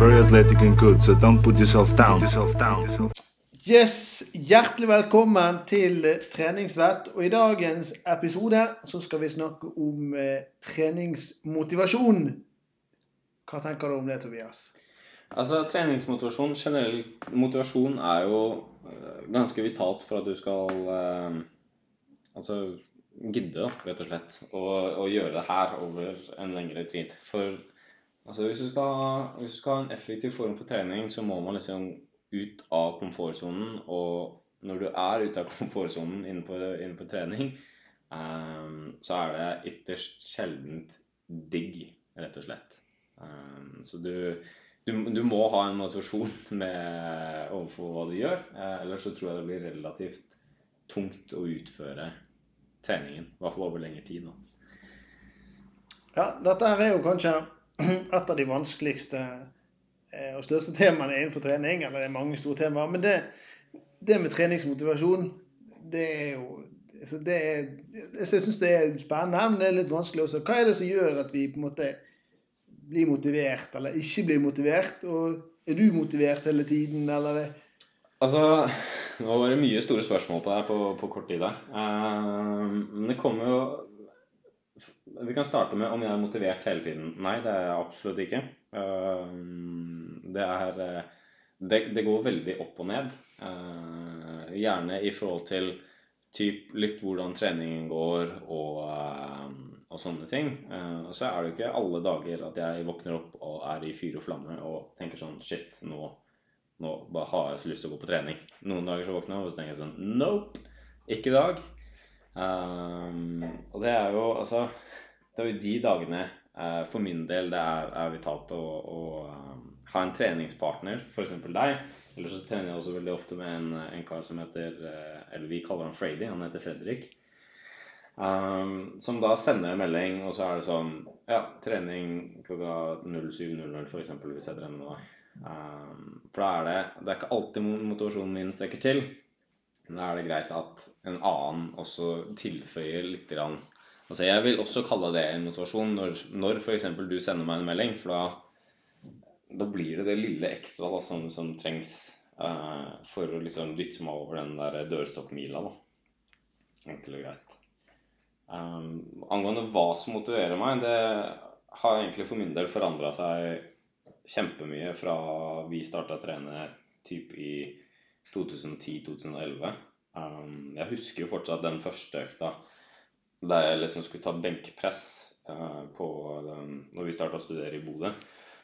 very athletic and good, so don't put yourself down. Yourself down. Yes, Hjertelig velkommen til Treningsvett. Og I dagens episode så skal vi snakke om eh, treningsmotivasjon. Hva tenker du om det, Tobias? Altså, Treningsmotivasjon generell motivasjon er jo øh, ganske vitalt for at du skal eh, altså gidde, rett og slett, å, å gjøre det her over en lengre tid. For altså, hvis, du skal, hvis du skal ha en effektiv form for trening, så må man liksom ut av komfortsonen. Og når du er ute av komfortsonen innenfor, innenfor trening, um, så er det ytterst sjeldent digg, rett og slett. Um, så du du, du, må ha en motivasjon med, overfor hva du gjør. Uh, ellers så tror jeg det blir relativt tungt å utføre treningen. I hvert fall over lengre tid. nå. Ja, dette her er jo kanskje et av de vanskeligste eh, og største temaene innenfor trening. Eller det er mange store temaer. Men det, det med treningsmotivasjon, det er jo altså det er, Jeg syns det er spennende, men det er litt vanskelig også. Hva er det som gjør at vi på en måte blir motivert eller ikke blir motivert? Og er du motivert hele tiden, eller? Altså, nå var det mye store spørsmål på deg på, på kort tid der. Uh, men det kommer jo Vi kan starte med om jeg er motivert hele tiden. Nei, det er jeg absolutt ikke. Uh, det er det, det, går veldig opp og ned. Uh, gjerne i forhold til typ litt hvordan treningen går og og sånne ting. Så er det jo ikke alle dager at jeg våkner opp og er i fyr og flamme og tenker sånn Shit, nå, nå har jeg så lyst til å gå på trening. Noen dager så våkner jeg og så tenker jeg sånn Nope! Ikke i dag. Um, og det er jo altså Det er jo de dagene uh, for min del det er, er vitalt å, å um, ha en treningspartner, f.eks. deg. Eller så trener jeg også veldig ofte med en, en kar som heter Eller vi kaller han Frady. Han heter Fredrik. Um, som da sender en melding, og så er det sånn Ja, trening klokka 07.00 f.eks. hvis jeg trener med deg. Um, for da er det Det er ikke alltid motivasjonen min strekker til. Men da er det greit at en annen også tilføyer litt grann. Altså Jeg vil også kalle det en motivasjon når, når f.eks. du sender meg en melding. For da, da blir det det lille ekstra da, som, som trengs uh, for å liksom dytte meg over den der dørstokkmila. Enkelt og greit. Um, angående hva som motiverer meg, det har egentlig for min del forandra seg kjempemye fra vi starta å trene typ i 2010-2011. Um, jeg husker jo fortsatt den første økta der jeg liksom skulle ta benkpress uh, på den, når vi starta å studere i Bodø.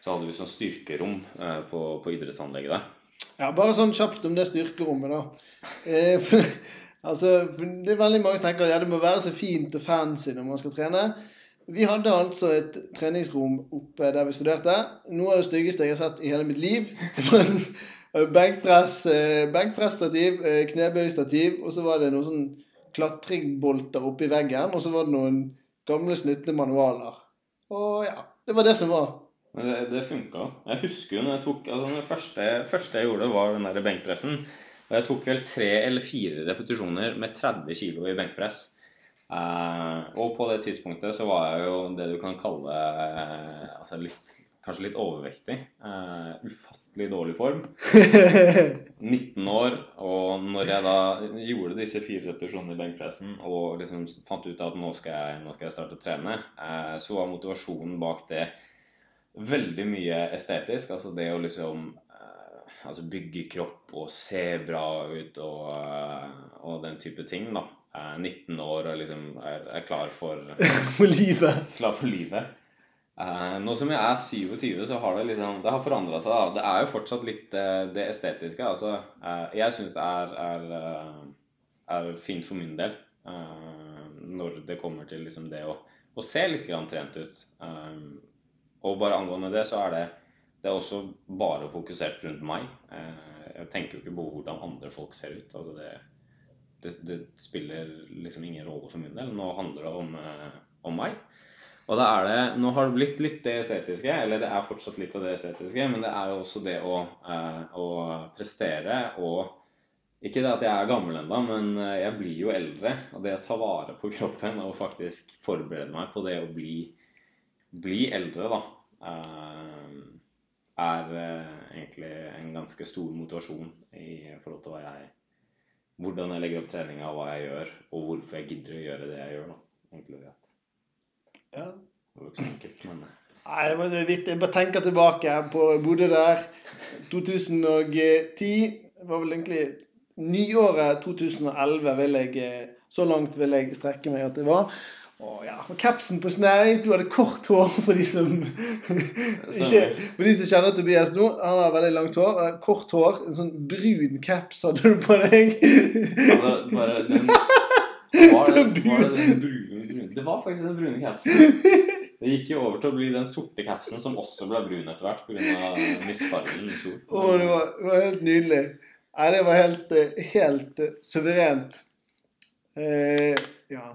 Så hadde vi sånn styrkerom uh, på, på idrettsanlegget der. Ja, bare sånn kjapt om det styrkerommet, da. Eh, Altså, det er veldig mange som tenker at ja, det må være så fint og fancy når man skal trene. Vi hadde altså et treningsrom oppe der vi studerte. Noe av det styggeste jeg har sett i hele mitt liv. Benkpress, eh, benkpressstativ, eh, knebøystativ, og så var det noen sånn klatringbolter oppi veggen. Og så var det noen gamle, snytte manualer. Og ja, det var det som var. Men det, det funka. Jeg husker jo når jeg tok altså Det første, første jeg gjorde, var den der benkpressen. Og jeg tok vel tre eller fire repetisjoner med 30 kg i benkpress. Uh, og på det tidspunktet så var jeg jo det du kan kalle uh, altså litt, kanskje litt overvektig. Uh, ufattelig dårlig form. 19 år, og når jeg da gjorde disse fire repetisjonene i benkpressen og liksom fant ut at nå skal jeg, nå skal jeg starte å trene, så var motivasjonen bak det veldig mye estetisk. Altså det å liksom altså bygge kropp og se bra ut og, og den type ting. da. Jeg er 19 år og liksom er, er klar for For livet. Klar for livet. Uh, nå som jeg er 27, så har det liksom Det har forandra seg. da. Det er jo fortsatt litt uh, det estetiske. altså. Uh, jeg syns det er, er, er, fint for min del når det kommer til liksom det å, å se litt grann trent ut. og bare angående det, så er det det er også bare fokusert rundt meg. Eh, jeg tenker jo ikke på hvordan andre folk ser ut. Altså det, det, det, spiller liksom ingen rolle for min del. Nå handler det om, eh, om meg. Og da er det, Nå har det blitt litt det estetiske, eller det er fortsatt litt av det estetiske, men det er jo også det å, eh, å prestere og Ikke det at jeg er gammel ennå, men jeg blir jo eldre. Og det å ta vare på kroppen og faktisk forberede meg på det å bli, bli eldre, da er eh, egentlig en ganske stor motivasjon i forhold til hva jeg hvordan jeg legger opp treninga, hva jeg gjør, og hvorfor jeg gidder å gjøre det jeg gjør. da, egentlig. Ja. Det var ikke så enkelt, men Nei, det var bare tenker tilbake på jeg bodde der 2010. Det var vel egentlig nyåret 2011 vil jeg eh, Så langt vil jeg strekke meg at det var. Og ja, og Capsen på snei. Du hadde kort hår for de som ikke, For de som kjenner Tobias nå. Han har veldig langt hår. eh, Kort hår. En sånn brun caps hadde du på deg. altså, bare den var det, var det den brune, Det var faktisk den brune capsen. Det gikk jo over til å bli den sorte capsen som også ble brun etter hvert pga. misfargen. Å, det var, det var helt nydelig. Nei, det var helt, helt suverent. Eh, ja.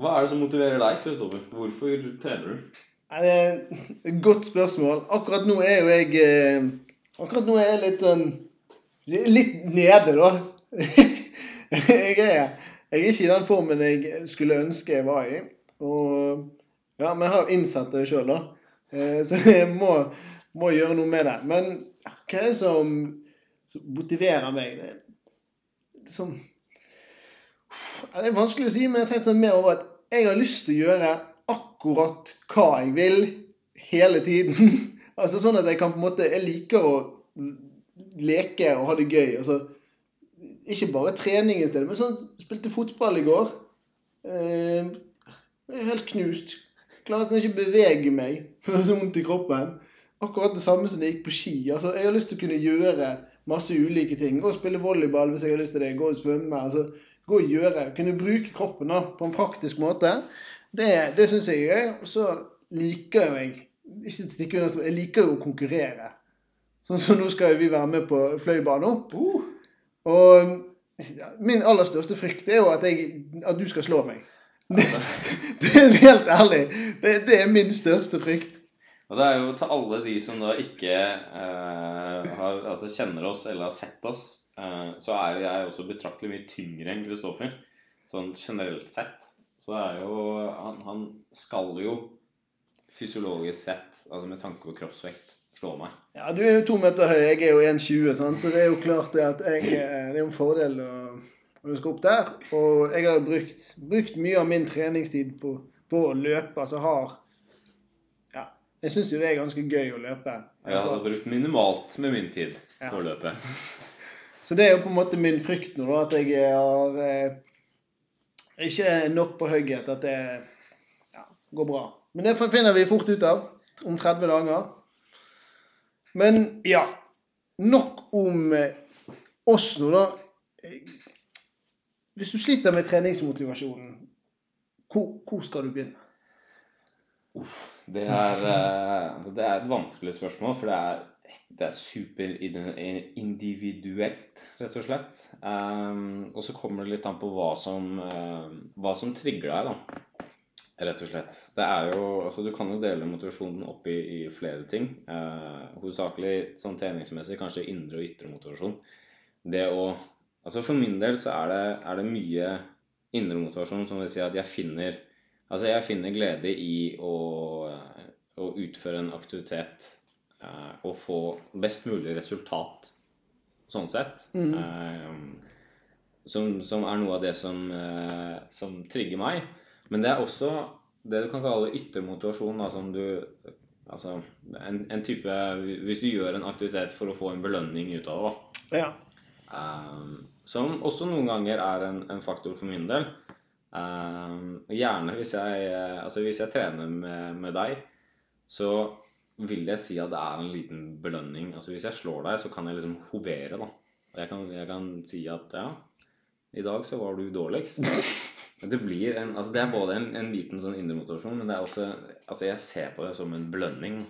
Hva er det som motiverer deg, Kristoffer? Hvorfor trener du? Nei, Det er et godt spørsmål. Akkurat nå er jo jeg eh, Akkurat nå er jeg litt sånn Litt nede, da. Jeg er, jeg er ikke i den formen jeg skulle ønske jeg var i. Og, ja, men jeg har jo innsett det sjøl, da. Eh, Så jeg må, må gjøre noe med det. Men hva er det som, motiverer meg? Det, som, det er vanskelig å si, men jeg tenkte sånn mer over at jeg har lyst til å gjøre akkurat hva jeg vil hele tiden. altså sånn at jeg kan på en måte Jeg liker å leke og ha det gøy. altså Ikke bare trening i stedet, men sånn Spilte fotball i går. Eh, helt knust. Klarer nesten ikke å bevege meg. er så vondt i kroppen. Akkurat det samme som det gikk på ski. altså Jeg har lyst til å kunne gjøre masse ulike ting. Gå og spille volleyball hvis jeg har lyst til det. Gå og svømme. altså Gå og gjøre. Kunne bruke kroppen da, på en praktisk måte. Det, det syns jeg er gøy. Og så liker jeg ikke stikke under stol, jeg liker jo å konkurrere. Sånn som nå skal vi være med på Fløibanen opp. Og min aller største frykt er jo at, jeg, at du skal slå meg. Det er helt ærlig. Det, det er min største frykt. Og det er jo til alle de som da ikke eh, har, altså kjenner oss eller har sett oss, eh, så er jo jeg også betraktelig mye tyngre enn Kristoffer. Sånn generelt sett. Så det er jo han, han skal jo fysiologisk sett, altså med tanke på kroppsvekt, slå meg. Ja, Du er jo to meter høy, jeg er jo 1,20, så det er jo klart det at jeg, eh, det er jo en fordel å, å skal opp der. Og jeg har brukt, brukt mye av min treningstid på, på å løpe. altså har ja, Jeg syns jo det er ganske gøy å løpe. Jeg har brukt minimalt med min tid Ja. på å løpe. Så det er jo på en måte min frykt nå, da, at jeg har eh, ikke nok på hugget at det ja, går bra. Men det finner vi fort ut av om 30 dager. Men ja, nok om eh, oss nå, da. Eh, Hvis du sliter med treningsmotivasjonen, hvor, hvor skal du begynne? Det er, eh, altså, det er et vanskelig spørsmål, for det er, det er superindividuelt, rett og slett. Um, og så kommer det litt an på hva som, eh, hva som trigger deg, da. Rett og slett. Det er jo, altså Du kan jo dele motivasjonen opp i, i flere ting. Eh, hovedsakelig sånn treningsmessig kanskje indre og ytre motivasjon. Det å Altså For min del så er det, er det mye indre motivasjon som vil si at jeg finner Altså jeg finner glede i å, å utføre en aktivitet eh, og få best mulig resultat sånn sett. Eh, som, som er noe av det som, eh, som trigger meg. Men det er også det du kan kalle yttermotivasjon. Da, som du, altså en, en type Hvis du gjør en aktivitet for å få en belønning ut av det. Ja. Um, som også noen ganger er en, en faktor for min del. Um, gjerne hvis jeg, altså hvis jeg trener med, med deg, så vil jeg si at det er en liten belønning. Altså Hvis jeg slår deg, så kan jeg liksom hovere. da. Jeg kan, jeg kan si at ja, i dag så var du dårligst. Det, blir en, altså det er både en, en liten sånn indre men det er også altså jeg ser på det som en belønning.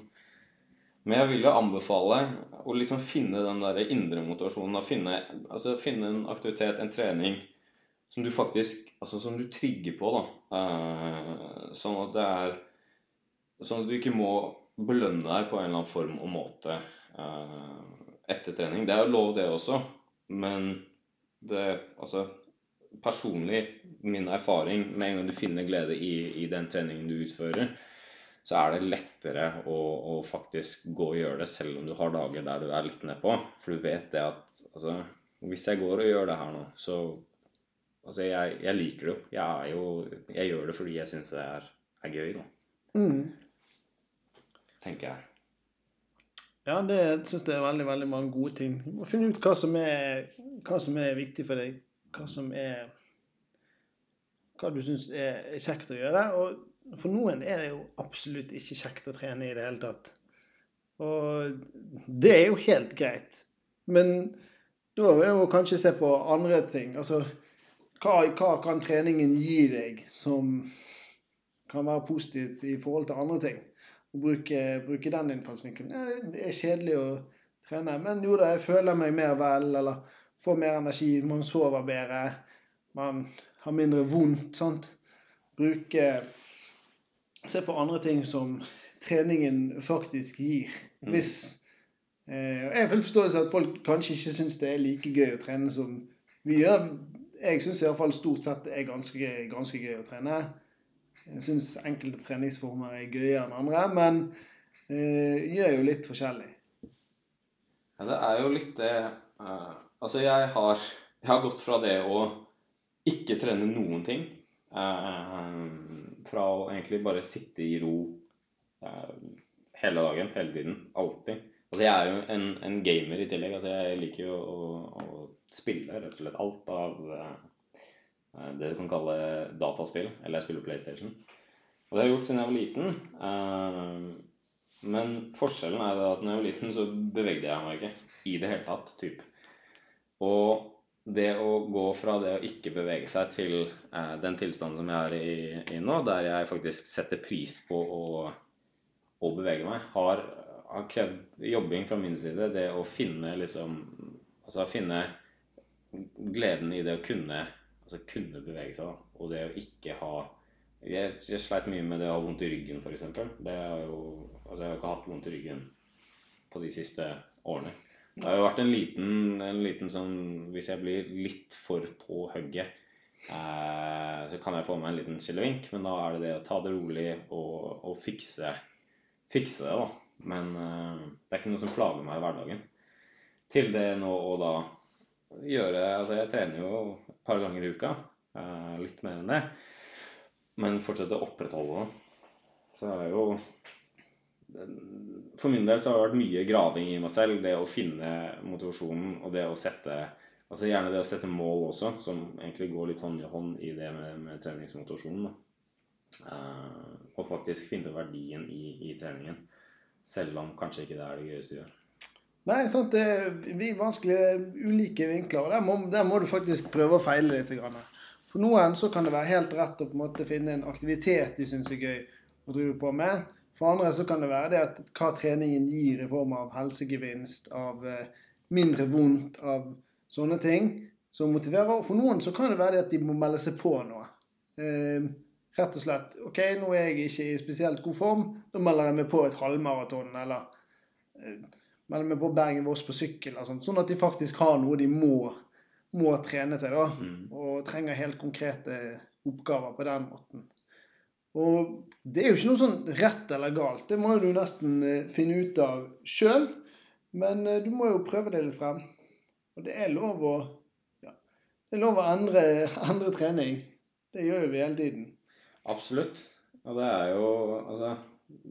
Men jeg vil jo anbefale å liksom finne den der indre motivasjonen. finne, altså finne en aktivitet, en trening, som du faktisk altså som du trigger på. da. Eh, sånn at det er Sånn at du ikke må belønne deg på en eller annen form og måte eh, etter trening. Det er jo lov, det også, men det Altså personlig, min erfaring med en gang du finner glede i, i den treningen du utfører, så er det lettere å, å, faktisk gå og gjøre det, selv om du har dager der du er litt nedpå. For du vet det at altså, hvis jeg går og gjør det her nå, så Altså, jeg, jeg liker det jo. Jeg, jo. jeg, gjør det fordi jeg syns det er, er gøy, da. Mm. Tenker jeg. Ja, det syns jeg er veldig veldig mange gode ting. Du må finne ut hva som, er, hva som er viktig for deg. Hva som er Hva du syns er, kjekt å gjøre. Og for noen er det jo absolutt ikke kjekt å trene i det hele tatt. Og det er jo helt greit. Men da er jo kanskje se på andre ting. Altså, hva, hva, kan treningen gi deg som kan være positivt i forhold til andre ting? Å bruke, bruke den innfallsvinkelen. det er kjedelig å trene, men jo da, jeg føler meg mer vel, eller får mer energi, man sover bedre, man har mindre vondt. sant? Bruke Se på andre ting som treningen faktisk gir. Mm. Hvis Eh, jeg har full forståelse at folk kanskje ikke syns det er like gøy å trene som vi gjør. Jeg syns iallfall stort sett det er ganske, ganske gøy å trene. Jeg syns enkelte treningsformer er gøyere enn andre, men eh, gjør jo litt forskjellig. Ja, det er jo litt det uh, Altså, jeg har, jeg har, gått fra det å ikke trene noen ting, eh, fra å egentlig bare sitte i ro eh, hele dagen, hele tiden, alltid Altså, jeg er jo en, en, gamer i tillegg. Altså, jeg liker jo å, å, spille rett og slett alt av eh, det du kan kalle dataspill. Eller jeg spiller PlayStation. Og det har jeg gjort siden jeg var liten. Uh, men forskjellen er at når jeg var liten, så bevegde jeg meg ikke i det hele tatt. Typ. Og det å gå fra det å ikke bevege seg til eh, den tilstanden som jeg er i, i, nå, der jeg faktisk setter pris på å, å bevege meg, har har krevd jobbing fra min side. Det å finne liksom Altså finne gleden i det å kunne altså kunne bevege seg. Da. Og det å ikke ha Jeg, jeg sleit mye med det å ha vondt i ryggen, f.eks. Altså, jeg har ikke hatt vondt i ryggen på de siste årene. Det har jo vært en liten, en liten sånn Hvis jeg blir litt for på hugget, eh, så kan jeg få meg en liten skillevink. Men da er det det å ta det rolig og, og fikse, fikse det, da. Men eh, det er ikke noe som plager meg i hverdagen. Til det nå å da gjøre Altså, jeg trener jo et par ganger i uka. Eh, litt mer enn det. Men fortsette å opprettholde det. Så er jo For min del så har det vært mye graving i meg selv. Det å finne motivasjonen og det å sette Altså Gjerne det å sette mål også, som egentlig går litt hånd i hånd i det med, med treningsmotivasjonen. Uh, og faktisk finne verdien i, i treningen. Selv om kanskje ikke det er det gøyeste du gjør. Nei, sant, det blir vanskelige ulike vinkler. og der må, der må, du faktisk prøve å feile litt. For noen så kan det være helt rett å på en måte finne en aktivitet de syns er gøy å drive på med. For andre så kan det være det at hva treningen gir i form av helsegevinst, av eh, mindre vondt, av sånne ting som motiverer. Og for noen så kan det være det at de må melde seg på noe. Eh, Rett og slett. OK, nå er jeg ikke i spesielt god form. Da melder jeg meg på et halvmaraton, eller eh, melder meg på Bergen-Voss på sykkel. og sånt, Sånn at de faktisk har noe de må, må trene til. da, mm. Og trenger helt konkrete oppgaver på den måten. Og det er jo ikke noe sånn rett eller galt. Det må jo du nesten eh, finne ut av sjøl. Men eh, du må jo prøve det litt frem. Og det er lov å, ja, det er lov å endre, endre trening. Det gjør jo vi hele tiden. Absolutt. Og det er jo Altså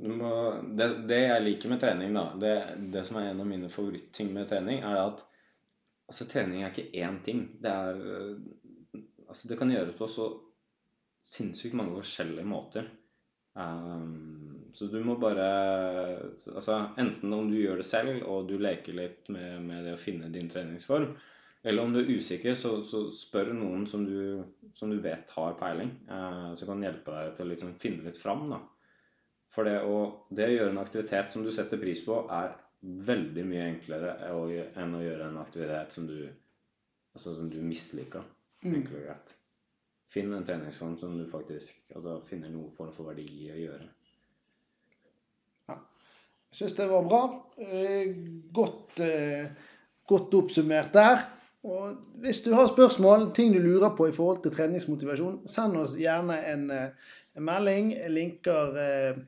må, det, det, jeg liker med trening, da, det, det som er en av mine favorittting med trening, er at altså, trening er ikke én ting. Det er Altså, det kan gjøres på så sinnssykt mange forskjellige måter. Um, så du må bare Altså, enten om du gjør det selv, og du leker litt med, med det å finne din treningsform, eller om du er usikker, så, så spør noen som du, som du, vet har peiling, uh, som kan hjelpe deg til å liksom finne litt fram. Da. For det å, det å, gjøre en aktivitet som du setter pris på, er veldig mye enklere enn å gjøre en aktivitet som du, altså som du misliker. Mm. Enkelt og greit. Finn en treningsform som du faktisk altså, finner noen form for verdi i å gjøre. Ja. Jeg syns det var bra. Eh, godt, eh, godt oppsummert der. Og hvis du har spørsmål, ting du lurer på i forhold til treningsmotivasjon, send oss gjerne en, eh, en melding. Jeg linker eh,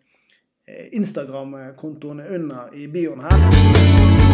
Instagram-kontoene under i bioen her.